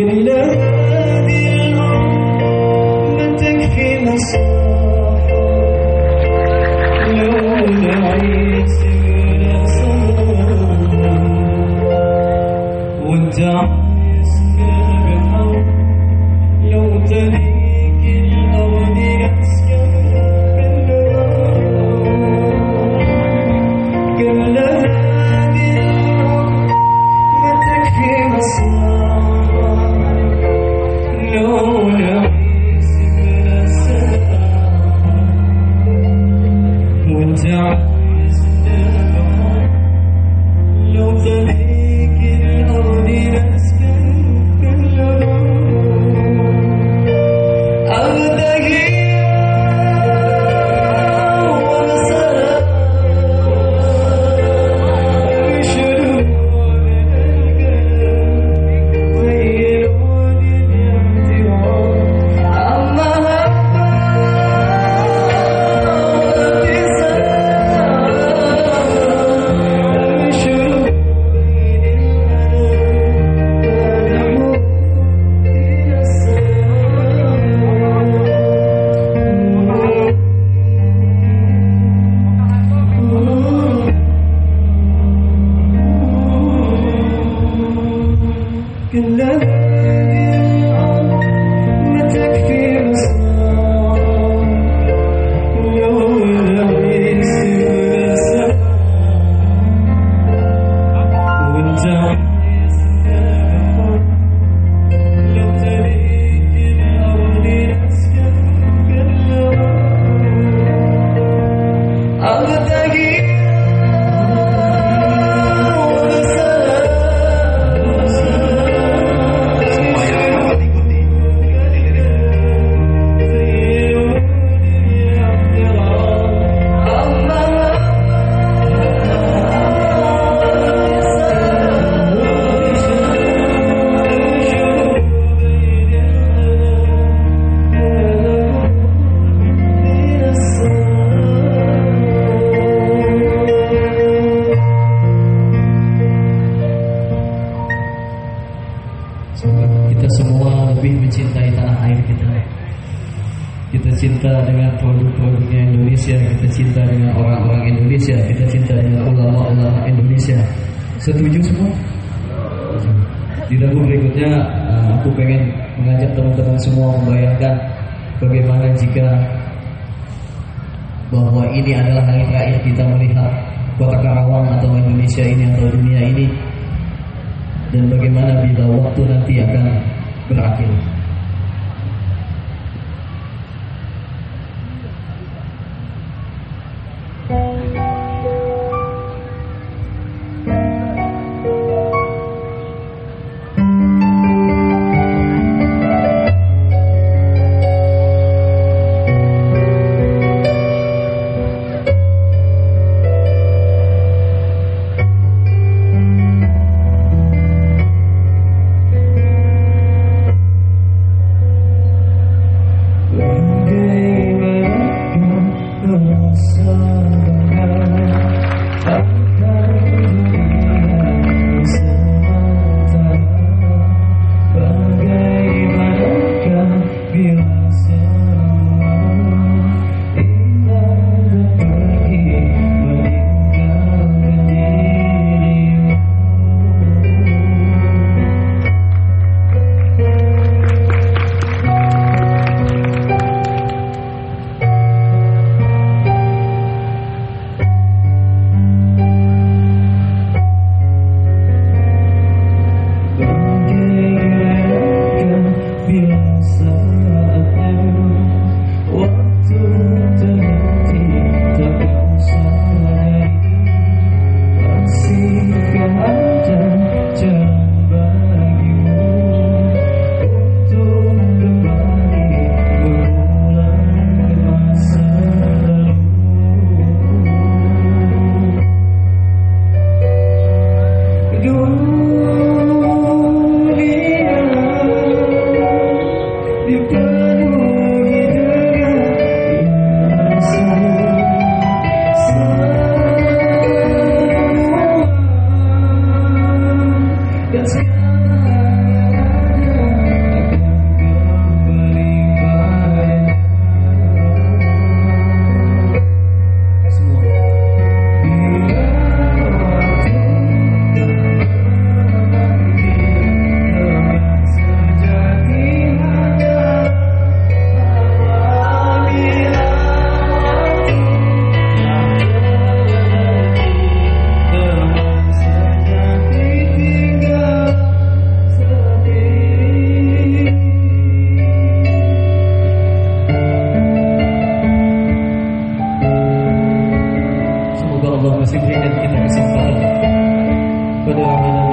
قل don't tell cinta dengan produk-produknya Indonesia, kita cinta dengan orang-orang Indonesia, kita cinta dengan ulama-ulama Indonesia. Setuju semua? Di lagu berikutnya eh, aku pengen mengajak teman-teman semua membayangkan bagaimana jika bahwa ini adalah hari terakhir kita melihat kota Karawang atau Indonesia ini atau dunia ini dan bagaimana bila waktu nanti akan berakhir. Thank you. Allah masih berikan kita kesempatan pada Ramadan